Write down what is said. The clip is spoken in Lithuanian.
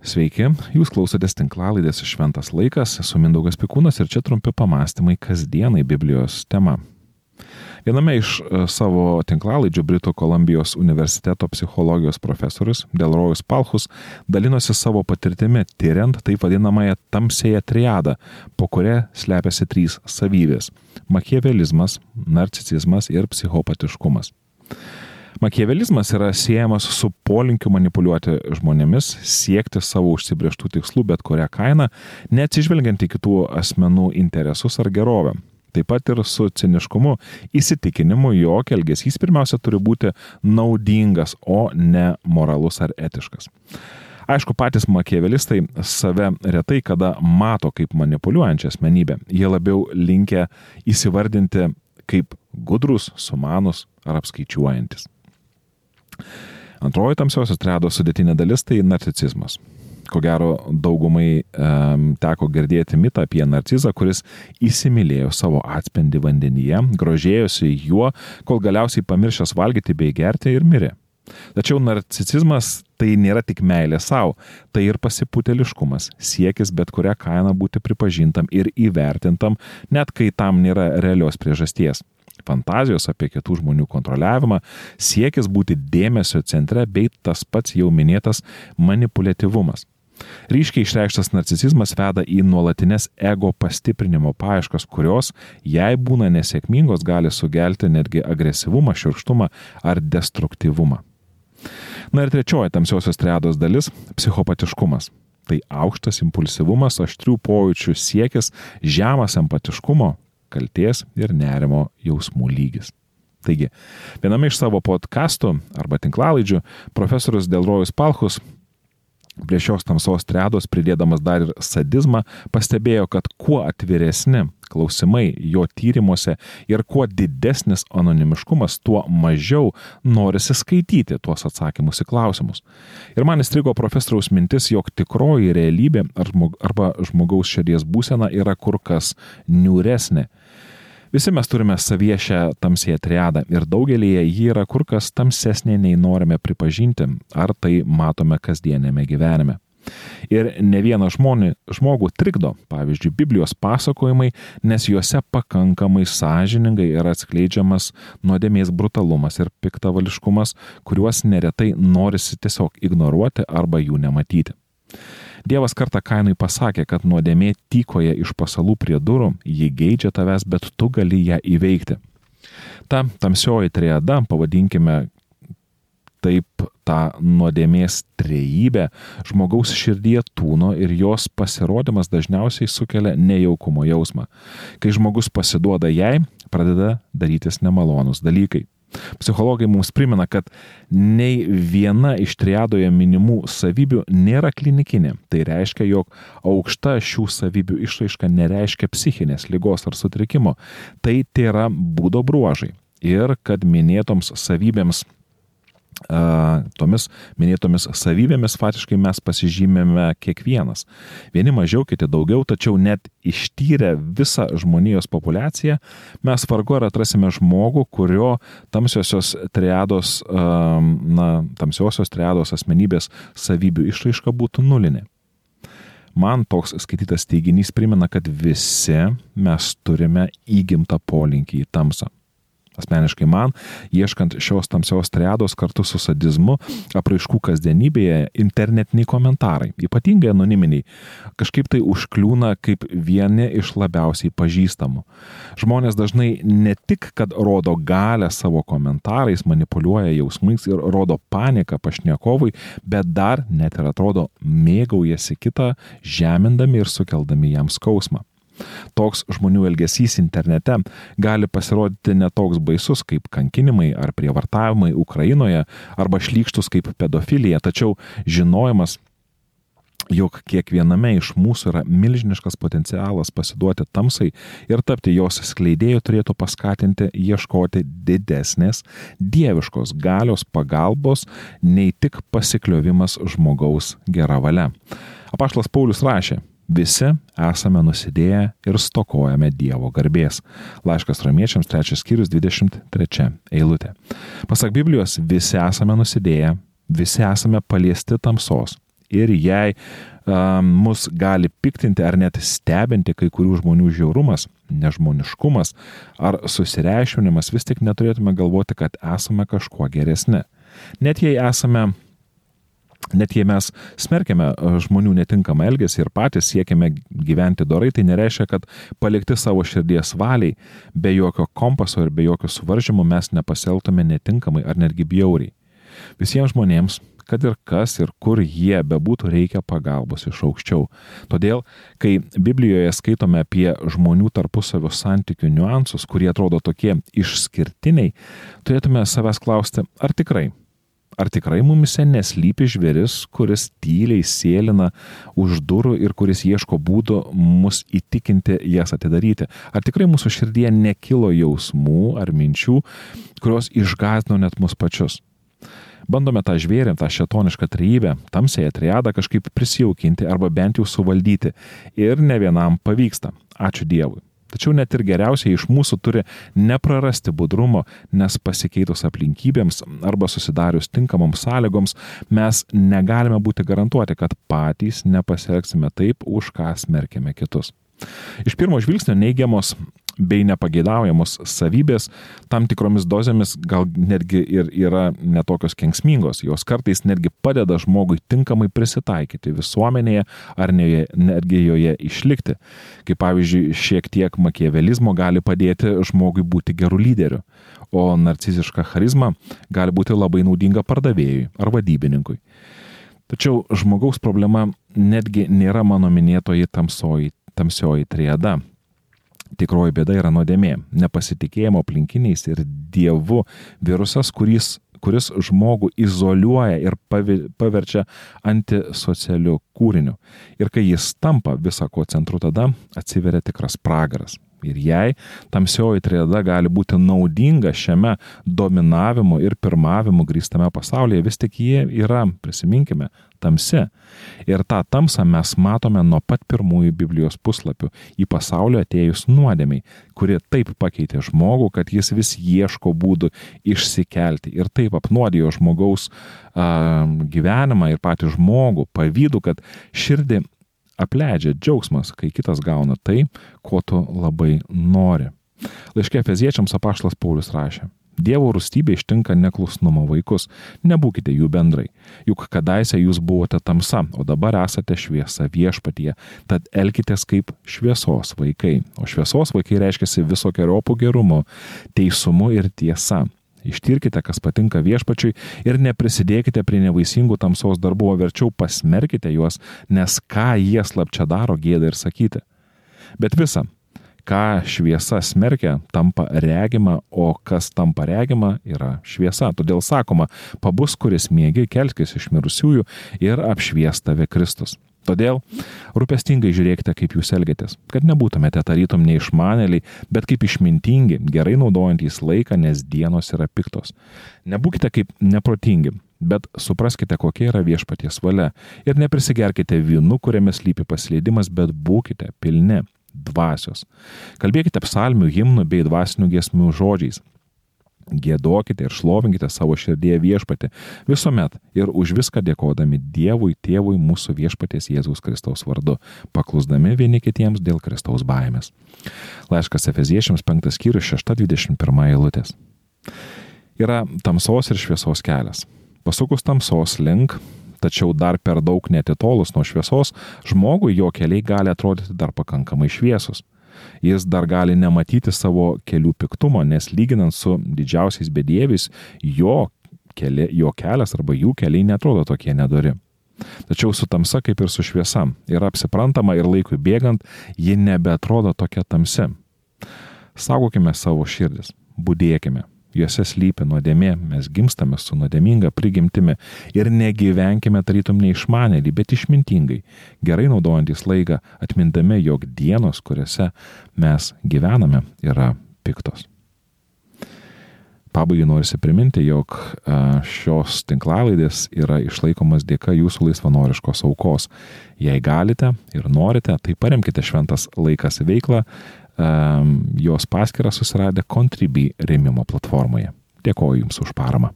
Sveiki, jūs klausotės tinklalaidės Šventas laikas, esu Mindaugas Pikūnas ir čia trumpi pamastymai kasdienai Biblijos tema. Viename iš e, savo tinklalaidžių Brito Kolumbijos universiteto psichologijos profesorius Delrojus Palchus dalinosi savo patirtimi tyriant taip vadinamąją tamsėją triadą, po kuria slepiasi trys savybės - makievelizmas, narcisizmas ir psichopatiškumas. Makievelizmas yra siejamas su polinkiu manipuliuoti žmonėmis, siekti savo užsibrieštų tikslų bet kurią kainą, neatsižvelgiant į kitų asmenų interesus ar gerovę. Taip pat ir su ciniškumu, įsitikinimu, jog elgesys pirmiausia turi būti naudingas, o ne moralus ar etiškas. Aišku, patys makievelistai save retai kada mato kaip manipuliuojančią asmenybę. Jie labiau linkia įsivardinti kaip gudrus, sumanus ar apskaičiuojantis. Antroji tamsiosios triados sudėtinė dalis tai narcicizmas. Ko gero daugumai um, teko girdėti mitą apie narcizą, kuris įsimylėjo savo atspindį vandenyje, grožėjosi juo, kol galiausiai pamiršęs valgyti bei gerti ir mirė. Tačiau narcicizmas tai nėra tik meilė savo, tai ir pasiputeliškumas, siekis bet kurią kainą būti pripažintam ir įvertintam, net kai tam nėra realios priežasties fantazijos apie kitų žmonių kontroliavimą, siekis būti dėmesio centre bei tas pats jau minėtas manipuliatyvumas. Ryškiai išreikštas narcisizmas veda į nuolatinės ego pastiprinimo paieškas, kurios, jei būna nesėkmingos, gali sugelti netgi agresyvumą, širštumą ar destruktyvumą. Na ir trečioji tamsiosios triados dalis - psichopatiškumas. Tai aukštas impulsyvumas, aštrių pojūčių siekis, žemas empatiškumo, kalties ir nerimo jausmų lygis. Taigi, viename iš savo podkastų arba tinklalaidžių profesorius Delrojus Palchus prie šios tamsos triados pridėdamas dar ir sadizmą pastebėjo, kad kuo atviresni klausimai jo tyrimuose ir kuo didesnis anonimiškumas, tuo mažiau norisi skaityti tuos atsakymus į klausimus. Ir man įstrigo profesoriaus mintis, jog tikroji realybė arba žmogaus širdies būsena yra kur kas niūresnė Visi mes turime savyje šią tamsėją triadą ir daugelį ji yra kur kas tamsesnė nei norime pripažinti, ar tai matome kasdienėme gyvenime. Ir ne vieną žmonį, žmogų trikdo, pavyzdžiui, Biblijos pasakojimai, nes juose pakankamai sąžiningai yra atskleidžiamas nuodėmės brutalumas ir piktavališkumas, kuriuos neretai norisi tiesiog ignoruoti arba jų nematyti. Dievas kartą kainui pasakė, kad nuodėmė tykoja iš pasalų prie durų, ji geidžia tavęs, bet tu gali ją įveikti. Ta tamsioji triada, pavadinkime taip tą nuodėmės trejybę, žmogaus širdyje tūno ir jos pasirodymas dažniausiai sukelia nejaukumo jausmą. Kai žmogus pasiduoda jai, pradeda darytis nemalonus dalykai. Psichologai mums primena, kad nei viena iš triadoje minimų savybių nėra klinikinė. Tai reiškia, jog aukšta šių savybių išraiška nereiškia psichinės lygos ar sutrikimo. Tai yra būdo bruožai. Ir kad minėtoms savybėms tomis minėtomis savybėmis faktiškai mes pasižymėme kiekvienas. Vieni mažiau, kiti daugiau, tačiau net ištyrę visą žmonijos populaciją, mes vargu ar atrasime žmogų, kurio tamsiosios triados, na, tamsiosios triados asmenybės savybių išraiška būtų nulinė. Man toks skaitytas teiginys primena, kad visi mes turime įgimtą polinkį į tamsą. Asmeniškai man, ieškant šios tamsios triados kartu su sadizmu, apraiškų kasdienybėje, internetiniai komentarai, ypatingai anoniminiai, kažkaip tai užkliūna kaip vieni iš labiausiai pažįstamų. Žmonės dažnai ne tik, kad rodo galę savo komentarais, manipuliuoja jausmais ir rodo paniką pašnekovui, bet dar net ir atrodo mėgaujasi kitą, žemindami ir sukeldami jam skausmą. Toks žmonių elgesys internete gali pasirodyti netoks baisus kaip kankinimai ar prievartavimai Ukrainoje arba šlykštus kaip pedofilija, tačiau žinojimas jog kiekviename iš mūsų yra milžiniškas potencialas pasiduoti tamsai ir tapti jos skleidėjų turėtų paskatinti ieškoti didesnės dieviškos galios pagalbos nei tik pasikliovimas žmogaus gera valia. Apaštlas Paulius rašė, Visi esame nusidėję ir stokojame Dievo garbės. Laiškas romiečiams 3 skyrius 23 eilutė. Pasak Biblijos, visi esame nusidėję, visi esame paliesti tamsos ir jei um, mus gali piktinti ar net stebinti kai kurių žmonių žiaurumas, nežmoniškumas ar susireiškinimas, vis tik neturėtume galvoti, kad esame kažkuo geresni. Net jei esame Net jei mes smerkiame e, žmonių netinkamą elgesį ir patys siekiame gyventi dorai, tai nereiškia, kad palikti savo širdies valiai, be jokio kompaso ir be jokio suvaržymų mes nepasieltume netinkamai ar netgi bjauriai. Visiems žmonėms, kad ir kas ir kur jie bebūtų, reikia pagalbos iš aukščiau. Todėl, kai Biblijoje skaitome apie žmonių tarpusavio santykių niuansus, kurie atrodo tokie išskirtiniai, turėtume savęs klausti, ar tikrai Ar tikrai mumise neslypi žvėris, kuris tyliai sėlina už durų ir kuris ieško būdų mus įtikinti jas atidaryti? Ar tikrai mūsų širdie nekilo jausmų ar minčių, kurios išgazdino net mus pačius? Bandome tą žvėrį, tą šetonišką trybę, tamsėje triadą kažkaip prisijaukinti arba bent jau suvaldyti. Ir ne vienam pavyksta. Ačiū Dievui. Tačiau net ir geriausiai iš mūsų turi neprarasti budrumo, nes pasikeitus aplinkybėms arba susidarius tinkamoms sąlygoms mes negalime būti garantuoti, kad patys nepasielgsime taip, už ką smerkėme kitus. Iš pirmo žvilgsnio neigiamos bei nepageidaujamos savybės tam tikromis dozėmis gal netgi ir yra netokios kenksmingos. Jos kartais netgi padeda žmogui tinkamai prisitaikyti visuomenėje ar netgi joje išlikti. Kaip pavyzdžiui, šiek tiek makievelizmo gali padėti žmogui būti gerų lyderiu, o narciziška charizma gali būti labai naudinga pardavėjui ar vadybininkui. Tačiau žmogaus problema netgi nėra mano minėtoji tamsoji, tamsioji triada tikroji bėda yra nuodėmė, nepasitikėjimo aplinkiniais ir Dievu virusas, kuris, kuris žmogų izoliuoja ir paverčia antisocialiu kūriniu. Ir kai jis tampa visako centru, tada atsiveria tikras pragaras. Ir jei tamsioji triada gali būti naudinga šiame dominavimu ir pirmavimu grįstame pasaulyje, vis tik jie yra, prisiminkime, tamsi. Ir tą tamsą mes matome nuo pat pirmųjų Biblijos puslapių į pasaulio atėjus nuodėmiai, kuri taip pakeitė žmogų, kad jis vis ieško būdų išsikelti ir taip apnuodijo žmogaus a, gyvenimą ir patį žmogų, pavydu, kad širdį apleidžia džiaugsmas, kai kitas gauna tai, ko tu labai nori. Laiškė Feziečiams apaštas Paulius rašė. Dievo rūstybė ištinka neklusnumo vaikus, nebūkite jų bendrai, juk kadaise jūs buvote tamsa, o dabar esate šviesa viešpatie, tad elkitės kaip šviesos vaikai, o šviesos vaikai reiškia visokiojopų gerumu, teisumu ir tiesa. Ištirkite, kas patinka viešpačiui ir neprisidėkite prie nevaisingų tamsos darbų, o verčiau pasmerkite juos, nes ką jie slapčia daro gėda ir sakyti. Bet visa, ką šviesa smerkia, tampa regima, o kas tampa regima, yra šviesa. Todėl sakoma, pabus, kuris mėgi, kelskis iš mirusiųjų ir apšvies tave Kristus. Todėl rūpestingai žiūrėkite, kaip jūs elgiatės, kad nebūtumėte tarytum neišmanėliai, bet kaip išmintingi, gerai naudojantys laiką, nes dienos yra piktos. Nebūkite kaip neprotingi, bet supraskite, kokia yra viešpaties valia ir neprisigerkite vynu, kuriame slypi pasleidimas, bet būkite pilni dvasios. Kalbėkite psalmių, himnų bei dvasinių giesmių žodžiais Gėdokite ir šlovinkite savo širdėje viešpatį visuomet ir už viską dėkodami Dievui, Tėvui, mūsų viešpatės Jėzaus Kristaus vardu, paklusdami vieni kitiems dėl Kristaus baimės. Laiškas Efeziečiams 5 skyrius 6.21 eilutės. Yra tamsos ir šviesos kelias. Pasukus tamsos link, tačiau dar per daug netitolus nuo šviesos, žmogui jo keliai gali atrodyti dar pakankamai šviesus jis dar gali nematyti savo kelių piktumo, nes lyginant su didžiausiais bedieviais, jo, keli, jo kelias arba jų keliai netrodo tokie nedori. Tačiau su tamsa kaip ir su šviesa yra apsiprantama ir laikui bėgant ji nebeatrodo tokia tamsi. Saugokime savo širdis, būdėkime, Juose slypi nuodėmė, mes gimstame su nuodėminga prigimtimi ir negyvenkime tarytum neišmanėlį, bet išmintingai, gerai naudojantis laiką, atmindami, jog dienos, kuriuose mes gyvename, yra piktos. Pabaigai norisi priminti, jog šios tinklalaidės yra išlaikomas dėka jūsų laisvanoriškos aukos. Jei galite ir norite, tai paremkite šventas laikas veiklą jos paskirą susiradę Contribui rėmimo platformoje. Dėkoju Jums už paramą.